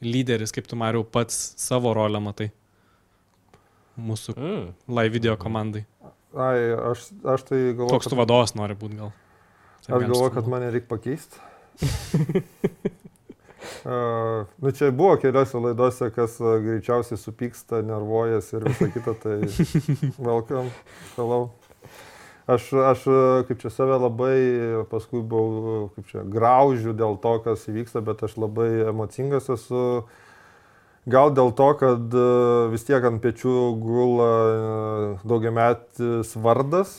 lyderis, kaip tu Mariau pats savo rolę matai mūsų Mm. live video komandai. Ai, aš, aš tai galvoju. Koks tu vadovas nori būti gal? Taip Aš galvoju, kad mane reikia pakeisti. Uh, nu čia buvo keliose laidose, kas greičiausiai supyksta, nervuojas ir visa kita, tai welcome, hello. Aš, aš uh, kaip čia save labai paskui buvau, uh, kaip čia, graužiu dėl to, kas įvyksta, bet aš labai emocingas esu. Gal dėl to, kad uh, vis tiek ant pečių gula uh, daugiametis vardas,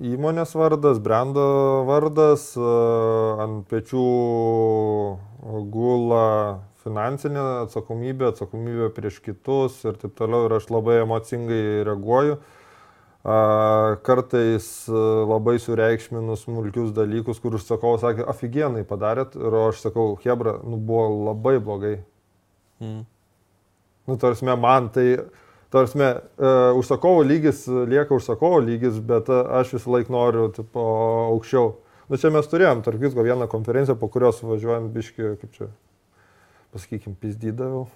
įmonės vardas, brendo vardas, e, ant pečių gula finansinė atsakomybė, atsakomybė prieš kitus ir taip toliau ir aš labai emocingai reaguoju. A, Kartais e, labai sureikšminu smulkius dalykus, kur užsakovas sakė, aфиgenai padarėt ir aš sakau, Hebra, nu buvo labai blogai. Mm. Nu, tarsi man tai, tarsi, uh, užsakovo lygis lieka užsakovo lygis, bet uh, aš visą laiką noriu tipo, aukščiau. Nu, čia mes turėjom, tarp visko, vieną konferenciją, po kurios važiuojant biški, kaip čia, pasakykim, pizdydavau.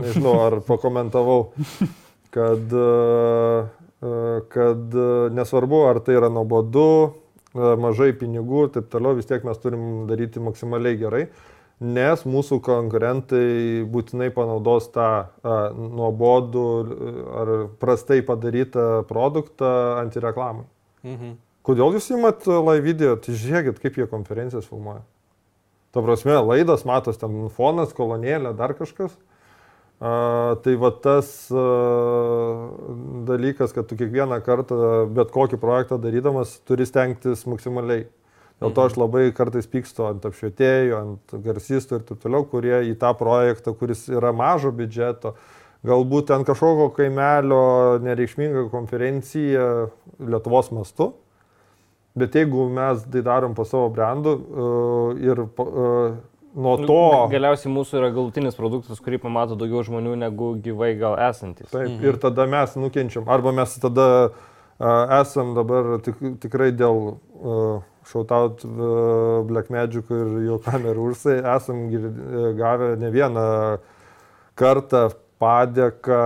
Nežinau, ar pakomentavau, kad, uh, uh, kad uh, nesvarbu, ar tai yra nuobodu, mažai pinigų ir taip toliau, vis tiek mes turim daryti maksimaliai gerai nes mūsų konkurentai būtinai panaudos tą a, nuobodų ar prastai padarytą produktą antireklamai. Mhm. Kodėl jūs įmat live video? Tai žiūrėkit, kaip jie konferencijas filmuoja. Ta prasme, laidas matos, ten fonas, kolonėlė, dar kažkas. A, tai va tas a, dalykas, kad tu kiekvieną kartą bet kokį projektą darydamas turi stengtis maksimaliai. Dėl to aš labai kartais pykstu ant apšvietėjų, ant garsistų ir taip toliau, kurie į tą projektą, kuris yra mažo biudžeto, galbūt ten kažkokio kaimelio nereikšminga konferencija Lietuvos mastu, bet jeigu mes tai darom po savo brandų uh, ir uh, nuo Nu, to... Galiausiai mūsų yra galutinis produktas, kurį pamato daugiau žmonių negu gyvai gal esantis. Taip, mhm. ir tada mes nukenčiam. Arba mes tada uh, esam dabar tik, tikrai dėl uh, Shoutout uh, Black Magic ir jo kamerų ursai esam gir- uh, gavę ne vieną kartą padėką,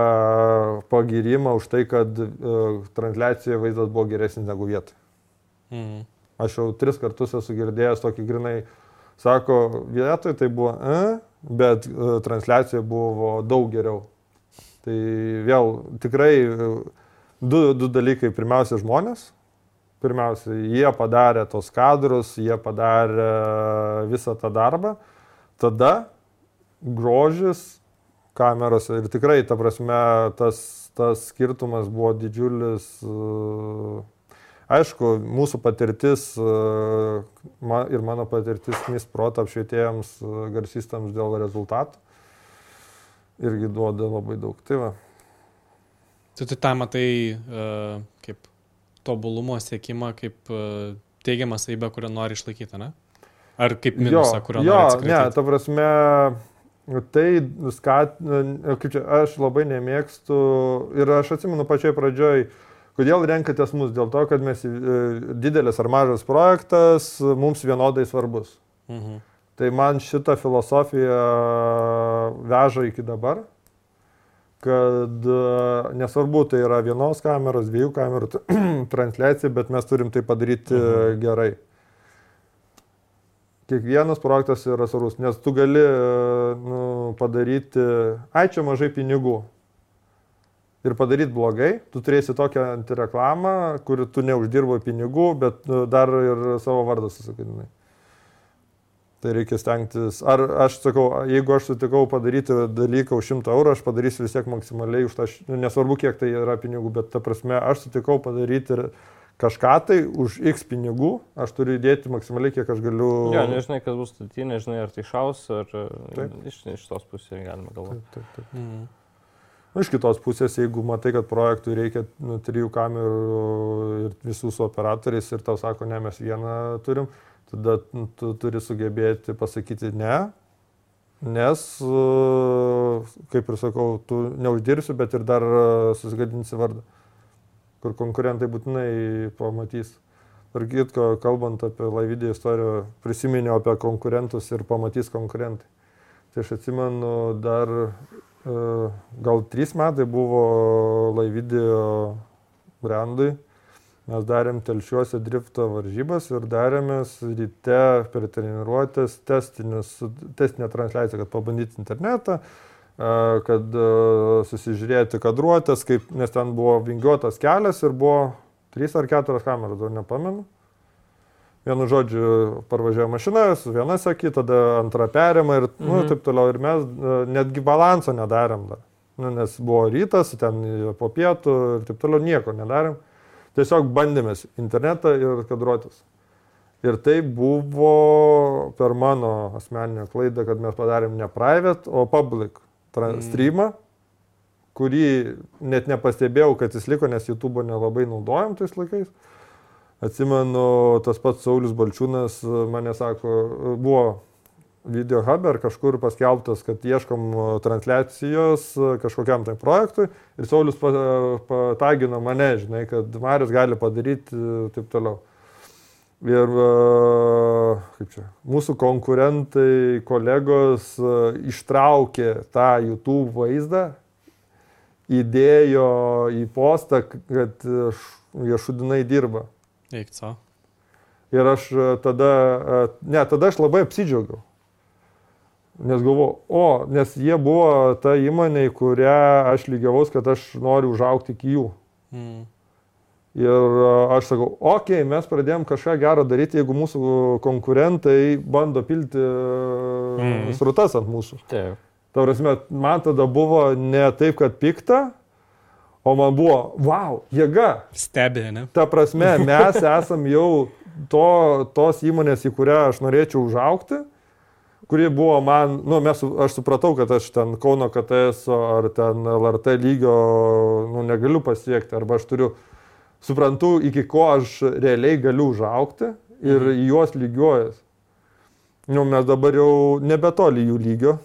pagirimą už tai, kad uh, transliacijoje vaizdas buvo geresnis negu vietoj. Mhm. Aš jau tris kartus esu girdėjęs tokį grinai, sako, vietoj tai buvo, e, bet uh, transliacija buvo daug geriau. Tai vėl tikrai uh, du, du dalykai. Pirmiausia, žmonės. Pirmiausia, jie padarė tos kadrus, jie padarė visą tą darbą. Tada grožis kamerose ir tikrai, ta prasme, tas, tas skirtumas buvo didžiulis. uh, Aišku, mūsų patirtis uh, ma- ir mano patirtis misprot apšvietėjams, uh, garsistams dėl rezultatų irgi duoda labai daug. Tai va. Tu tai tą matai uh, kaip tobulumo siekimą, kaip uh, teigiamą savybę, kurią nori išlaikyti, ne? Ar kaip minusą, kurio jo, nori ne, atsikratyti? ta prasme, tai skat, kaip čia, aš labai nemėgstu ir aš atsimenu pačioj pradžioj, kodėl renkatės mus, dėl to, kad mes e, didelis ar mažas projektas mums vienodai svarbus. Mhm. Tai man šitą filosofiją veža iki dabar, kad e, nesvarbu, tai yra vienos kameros, dviejų kamerų transliacija, bet mes turim tai padaryti Mhm. gerai. Kiekvienas projektas yra svarbus, nes tu gali e, nu, padaryti, ai čia mažai pinigų. Ir padaryti blogai, tu turėsi tokią antireklamą, kur tu neuždirbo pinigų, bet nu, dar ir savo vardą susikadinai. Tai reikia stengtis. Ar aš sakau, jeigu aš sutikau padaryti dalyką už 100 eurų, aš padarysiu vis tiek maksimaliai už tą, nu, nesvarbu kiek tai yra pinigų, bet ta prasme, aš sutikau padaryti ir kažką tai už X pinigų, aš turiu įdėti maksimaliai, kiek aš galiu. Jo, nežinai, kas bus statyti, nežinai, ar tai šaus, ar Taip. iš, iš tos pusės galima galvoti. Taip, taip, taip. Mhm. Nu, iš kitos pusės, jeigu matai, kad projektui reikia nu, trijų kamerų ir visų su operatoriais ir tau sako, ne, mes vieną turim, tada nu, tu turi sugebėti pasakyti ne, nes, e, kaip ir sakau, tu neuždirbsi, bet ir dar e, susigadinsi vardą, kur konkurentai būtinai pamatys. Ir kitko, kalbant apie laividį istoriją, prisiminiau apie konkurentus ir pamatys konkurentai. Tai aš atsimenu dar gal trys metai buvo laividėjo brandui. Mes darėm telšiuose drifto varžybas ir darėmės ryte per treniruotės testinę transliaciją, kad pabandyti internetą, kad susižiūrėti kadruotės, kaip, nes ten buvo vingiuotas kelias ir buvo trys ar keturios kameros, dar nepamenu. Vienu žodžiu, parvažiavo mašina, su viena seki, tada antra perima ir nu, Mhm. taip toliau. Ir mes e, netgi balanso nedarėm dar. Nu, nes buvo rytas, ten po pietų ir taip toliau nieko nedarėm. Tiesiog bandėmės internetą ir kadruotis. Ir tai buvo per mano asmeninę klaidą, kad mes padarėm ne private, o public Mm. streamą, kurį net nepastebėjau, kad jis liko, nes YouTube nelabai naudojam tais laikais. Atsimenu, tas pats Saulis Balčiūnas e, mane sako, e, buvo video hub ar kažkur paskelbtas, kad ieškom e, transliacijos kažkokiam tai projektui ir Saulis pa- patagino mane, žinai, kad Marius gali padaryti taip toliau. Ir kaip čia, mūsų konkurentai, kolegos ištraukė tą YouTube vaizdą, įdėjo į postą, kad jie šudinai dirba. Eik, co. Ir aš e, tada, e, ne, tada aš labai apsidžiaugiau. Nes galvoju, o, nes jie buvo ta įmonė, į kurią aš lygiavaus, kad aš noriu užaukti iki jų. Mhm. Ir a, aš sakau, okei, okay, mes pradėjom kažką gero daryti, jeigu mūsų konkurentai bando pilti mm. Srutas ant mūsų. Taip. Ta prasme, man tada buvo ne taip, kad pikta, o man buvo, wow, jėga. Stebė, ne? Ta prasme, mes esam jau to, tos įmonės, į kurią aš norėčiau užaukti, kuri buvo man, nu, mes, aš supratau, kad aš ten Kauno KTS ar ten LRT lygio, nu, negaliu pasiekti, arba aš turiu, suprantu, iki ko aš realiai galiu užaukti ir Mhm. juos lygiuojas. Nu, mes dabar jau nebetoli jų lygio.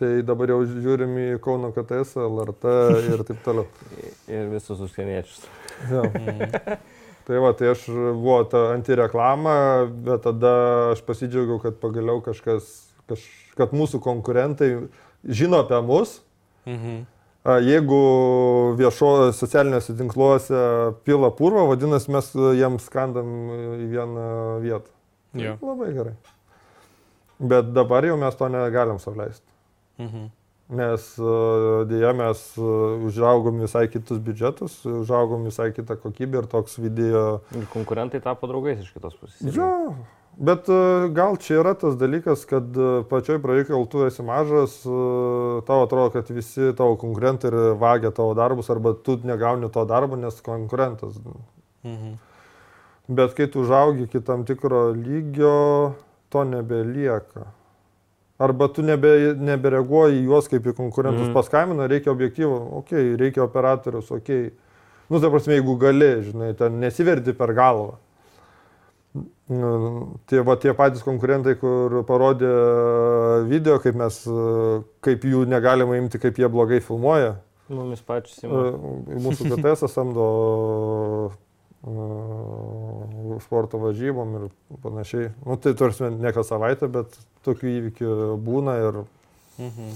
Tai dabar jau žiūrim į Kauno KTS, LRT ir taip toliau. Ir visus užsieniečius. Mhm. Tai va, tai aš buvo ta antireklama, bet tada aš pasidžiaugiau, kad pagaliau kažkas, kaž, kad mūsų konkurentai žino apie mus. Mhm. A, Jeigu viešo socialiniuose tinkluose pila purvą, vadinasi, mes jiems skandam į vieną vietą. Jo. Labai gerai. Bet dabar jau mes to negalim savleisti. Mhm. Nes dėja mes e, užaugom visai kitus biudžetus, užaugom visai kitą kokybę ir toks video Ir konkurentai tapo draugais iš kitos pusės. Jo, bet e, gal čia yra tas dalykas, kad e, pačioj pradžioj, kol tu esi mažas, e, tau atrodo, kad visi tavo konkurentai ir vagia tavo darbus, arba tu negauni to darbo, nes konkurentas. Mhm. Bet kai tu užaugi iki tam tikro lygio, to nebelieka. Arba tu nebe, nebereaguoji į juos kaip į konkurentus. Mm. Paskambina, reikia objektyvų, okei, okay, reikia operatorius, okei. Okay. Nu, ta prasme, jeigu gali, žinai, ten nesiverdi per galvą. Nu, Tie, va, tie patys konkurentai, kur parodė video, kaip mes, kaip jų negalima imti, kaip jie blogai filmuoja. Mumis pačius įmonės. Mūsų KTS samdo sporto varžybom ir panašiai. Nu, tai tarsi ne kas savaitę, bet tokių įvykių būna ir Mhm.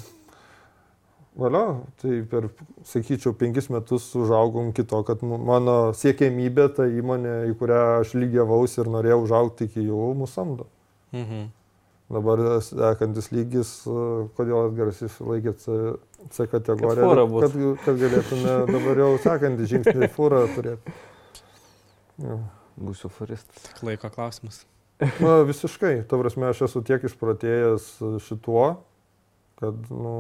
valio, tai per, sakyčiau, penkis metus užaugom kito, kad mano siekiamybė, ta įmonė, į kurią aš lygiavausi ir norėjau užaugti iki jų, mūsų samdo. Mhm. Dabar sekantis lygis, e, kodėl atgarsis laikėt C, C kategoriją, Kad kad, kad galėtume dabar jau sekantį žingsnį fūrą turėti. Jo. Būsiu furistas. Tik laiko klausimas. Na, visiškai. Ta prasme, aš esu tiek išpratėjęs šituo, kad, nu,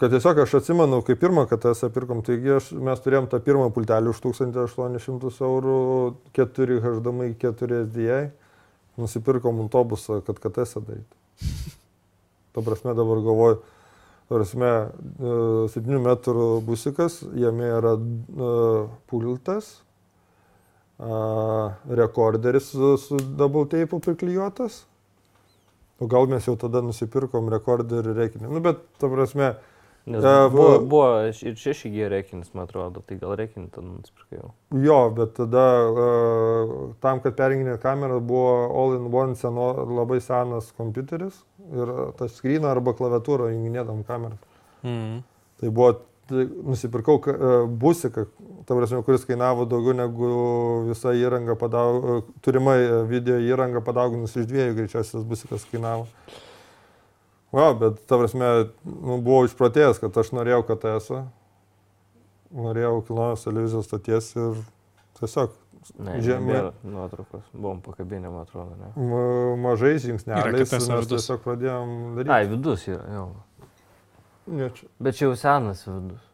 kad tiesiog aš atsimenu, kai pirmą KTS pirkom, taigi aš, mes turėjom tą pirmą pultelį už 1800 eurų, 4 HDMI, 4 SDI, nusipirkom autobusą, kad KTS darytų. Ta prasme, dabar galvoju, prasme, 7 metrų busikas, jame yra e, pultas, rekorderis su, double tape priklijuotas. O gal mes jau tada nusipirkom rekorderį reikinį. Nu, bet, ta prasme, Nes E, buvo, bu- buvo ir 6 G reikinis, man atrodo, tai gal reikinį tada nusipirkai jau. jo, bet tada a, tam, kad perjunginė kamera buvo all-in-one seno, labai senas kompiuteris ir tas skryną arba klaviatūrą junginėdam kamerą. Mhm. Tai buvo, tai nusipirkau ka- e, busiką, ta prasme, kuris kainavo daugiau negu visa įranga, padaug, e, turima e, video įranga padauginus iš dviejų, greičiausiai tas busikas kainavo. Va, bet ta prasme, nu, buvau išpratėjęs, kad aš norėjau KTS, norėjau kilnojos televizijos stoties ir tiesiog Ne, Žemė. Nuotraukos. Buvom pakabinę, man atrodo, ne. ma- mažais žingsneliais mes tiesiog pradėjom daryti. Ai, vidus yra, jau. Ne, čia- Bet čia jau senas vidus.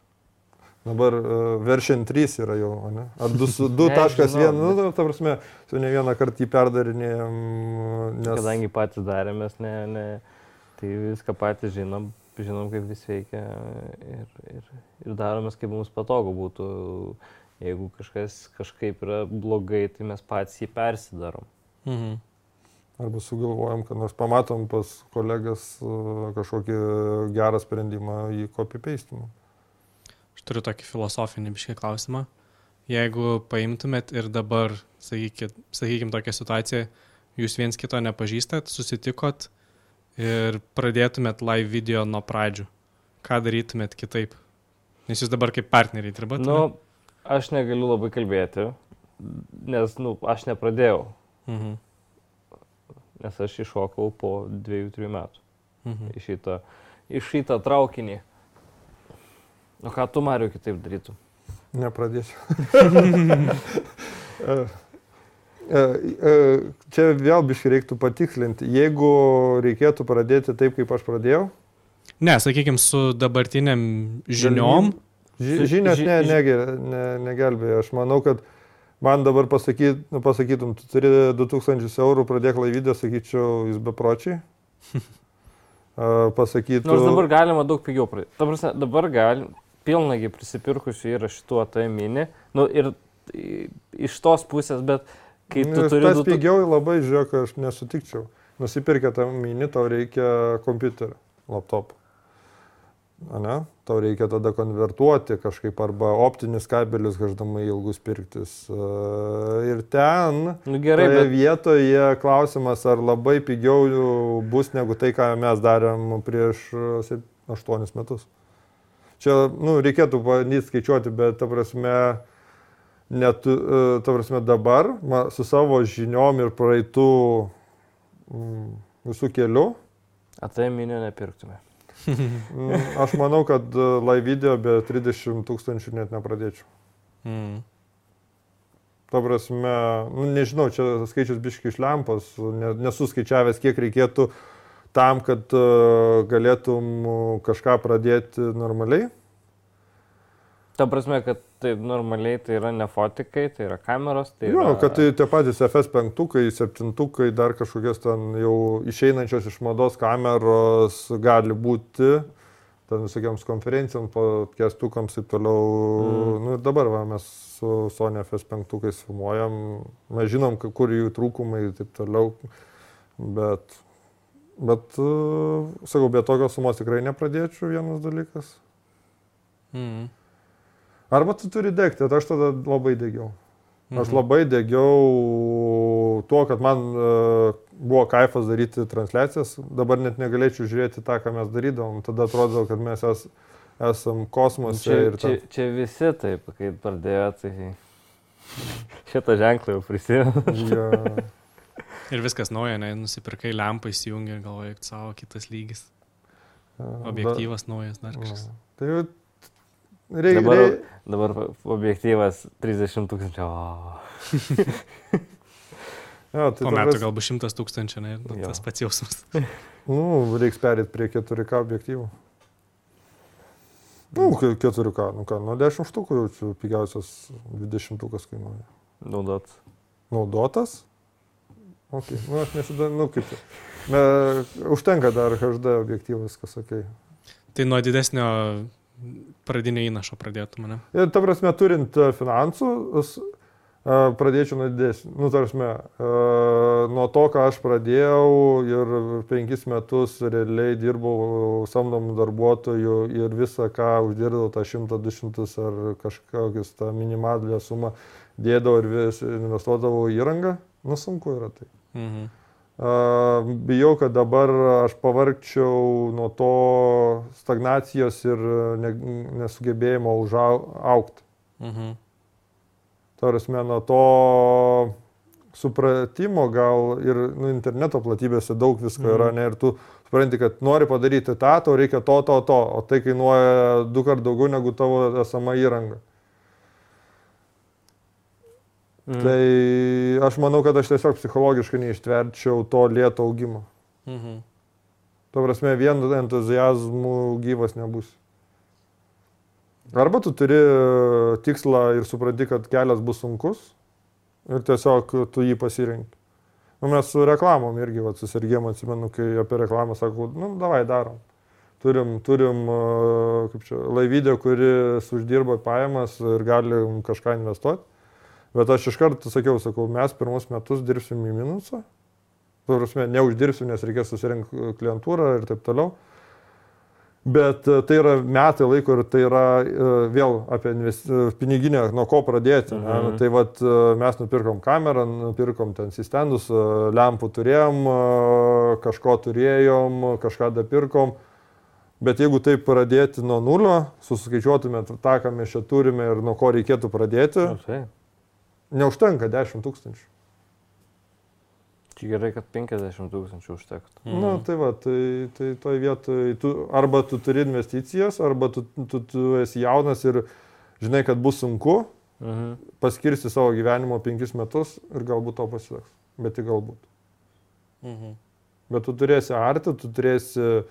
Dabar uh, version 3 yra jau, ne? Ar 2.1, Nežinau, nu, ta prasme, su ne vieną kartą jį perdarinėjom, nes... Nes... Kadangi patys darėmės, ne, ne, tai viską patys žinom, žinom, kaip vis veikia ir, ir, ir daromės, kaip mums patogu būtų. Jeigu kažkas kažkaip yra blogai, tai mes patys jį persidarom. Mhm. Arba sugalvojom, kad nors pamatom pas kolegas uh, kažkokį gerą sprendimą į copy-pastinį. Aš turiu tokį filosofinį biškai klausimą. Jeigu paimtumėt ir dabar, sakykit, sakykim, tokią situaciją, jūs viens kito nepažįstat, susitikot ir pradėtumėt live video nuo pradžių, ką darytumėt kitaip? Nes jūs dabar kaip partneriai dirbat. Nu, aš negaliu labai kalbėti, nes, nu, aš nepradėjau, Mhm. nes aš iššokau po dviejų, trijų metų. Mhm. į šitą, į šitą traukinį. O ką tu, Mariu, kitaip darytum? Nepradėsiu. E, e, Čia vėl biškai reiktų patikslinti. Jeigu reikėtų pradėti taip, kaip aš pradėjau, Ne, sakykime, su dabartiniam žiniom. ži- žinios ži- ne, neger- ne, negelbėja. Aš manau, kad man dabar pasakyt, nu, pasakytum, tu turi 2000 eurų, pradėk laivydę, sakyčiau, jis bepročiai. A, Pasakytų. Nors dabar galima daug pigiau pradėti. Ta prasme, dabar galim, pilnagi prisipirkusių yra šitų ataimini. Nu, ir iš tos pusės, bet kai tu Nu, turi... Tas du tu- pigiau labai, žiūrėk, aš nesutikčiau. Nusipirkę tą mini, tau reikia kompiuterio, laptopą. Ne? Tau reikia tada konvertuoti kažkaip arba optinis kabelis HDMI ilgus pirktis. E, Ir ten Nu, gerai, bet... vietoje klausimas, ar labai pigiau bus negu tai, ką mes darėm prieš 8 metus. Čia, nu, reikėtų bandyti skaičiuoti, bet, ta prasme, net, e, ta prasme, dabar ma, su savo žiniom ir praeitų mm, visų kelių, Ataiminio nepirktume. mm, aš manau, kad e, live video be 30 tūkstančių net nepradėčiau. Mm. Ta prasme, nu, nežinau, čia skaičius biški iš lempos, ne, nesu skaičiavęs, kiek reikėtų tam, kad uh, galėtum kažką pradėti normaliai. Ta prasme, kad tai normaliai tai yra ne fotikai, tai yra kameros, tai Jo, yra... kad tai tie patys FS5, 7, dar kažkokios ten jau išeinančios iš mados kameros gali būti, ten visokiams konferencijams, podcastukams ir toliau. Mm. Nu ir dabar va, mes su Sony FS5 filmuojam, mes žinom, kur jų trūkumai ir taip toliau, bet, bet uh, sakau, be tokios sumos tikrai nepradėčiau vienas dalykas. Mm. Arba tu turi degti, tai aš tada labai degiau. Aš Mhm. labai degiau tuo, kad man uh, buvo kaifas daryti transliacijas, dabar net negalėčiau žiūrėti tą, ką mes darydavom. Tada atrodo, kad mes es, esam kosmose Čia, ir čia, čia visi taip, kai pradėjo, tai šitą ženklą jau prisimenu. Ja, Ir viskas nauja, ne, nusipirkai lempą įsijungi ir galvoji, savo kitas lygis. Objektyvas naujas dar Da, kažkas. na. tai jau reikia. Dabar, Rei, dabar objektyvas 30 tūkstančių. O. ja, tai Po metų pras- gal bus šimtas tūkstančių, ne, nu, Jo. tas pats jausmas. Nu, reiks perėti prie 4K objektyvų. Nu, ke- 4K, nu ką, nuo 10 štukų jau čia pigiausias 20 tūkas kainuoja. Naudot. Naudotas? Ok, nu aš nesida, nu kaip. Me, užtenka dar HD objektyvas, kas ok. Tai nuo didesnio pradinio įnašo pradėtų mane. Ir ta prasme, turint e, finansų, e, pradėčiau nuo didesnio. Nu, ta prasme, e, nuo to, ką aš pradėjau ir penkis metus realiai dirbau samdomų darbuotojų ir visą, ką uždirbau, tą 100-200 ar kažkokius tą minimalę sumą dėdavau ir vis investuodavau į įrangą, nu sunku yra tai. Mhm. Bijau, kad dabar aš pavargčiau nuo to stagnacijos ir ne, nesugebėjimo užaukti. Mhm. Tarasme, nuo to supratimo gal ir nu, interneto platybėse daug visko yra, Mhm. ne, ir tu supranti, kad nori padaryti tą, tau reikia to, to, to, o tai kainuoja du kart daugiau negu tavo esama įranga. Mm. Tai aš manau, kad aš tiesiog psichologiškai neištverčiau to lėto augimo. Mhm. Tuo prasme, vien entuzijazmų gyvas nebus. Arba tu turi e, tikslą ir supranti, kad kelias bus sunkus ir tiesiog tu jį pasirinkai. Nu, mes su reklamom irgi vat, susirgėm, atsimenu, kai apie reklamą sakau, nu, davai darom. Turim, turim e, kaip čia, laivydę, kuris uždirba pajamas ir galim kažką investuoti. Bet aš iš karto sakiau, sakau, mes pirmus metus dirbsim į minusą. Tu prasme, neuždirbsiu, nes reikės susirinkti klientūrą ir taip toliau. Bet e, tai yra metai laiko ir tai yra e, vėl apie e, piniginę, nuo ko pradėti. Mhm. Mhm. Ne? Tai vat, mes nupirkom kamerą, nupirkom ten sistendus, lempų turėjom, kažko turėjom, kažką dapirkom. Bet jeigu taip pradėti nuo nulio, suskaičiuotume tą, ką mes čia turime ir nuo ko reikėtų pradėti, Nu, tai. Neužtenka 10 tūkstančių. Čia gerai, kad 50 tūkstančių užtektų. Mhm. Na, nu, tai va, tai, tai toj vietoj tu, arba tu turi investicijas, arba tu, tu, tu esi jaunas ir žinai, kad bus sunku, Mhm. paskirsi savo gyvenimo penkis metus ir galbūt to pasiseks. Bet tik galbūt. Mhm. Bet tu turėsi arti, tu turėsi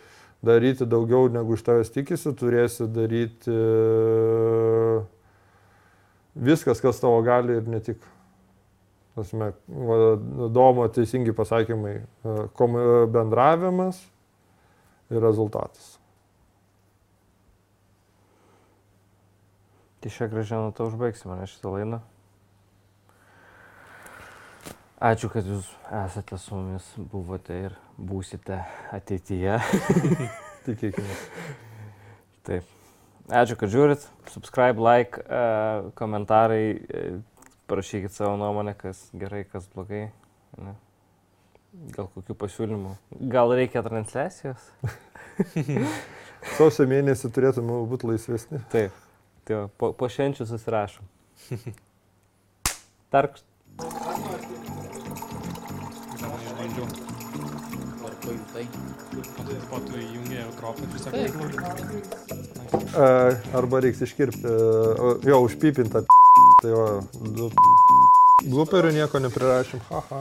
daryti daugiau negu iš tavęs tikisi, turėsi daryti e, viskas, kas tavo gali ir ne tik. Tasme, domo teisingi pasakymai, e, e, bendravimas ir rezultatas. Tai šią gražią notą užbaigsime šitą laidą. Ačiū, kad jūs esate su mumis, buvote ir būsite ateityje. Tikėkime. Taip. Ačiū, kad žiūrit. Subscribe, like, uh, komentarai, uh, parašykit savo nuomonę, kas gerai, kas blogai. Ne? Gal kokių pasiūlymų. Gal reikia transliacijos? Sausio mėnesį turėtume būti laisvesni. Taip. Tai va, po, po švenčių susirašom. Tark. Gal neišbandžiau. Ar pajutai? Po tu įjungė mikrofą ir tiesiog... E, arba reiks iškirpti, jo, užpipintą. Tai jo, du. Gluperių nieko neprirašym, haha.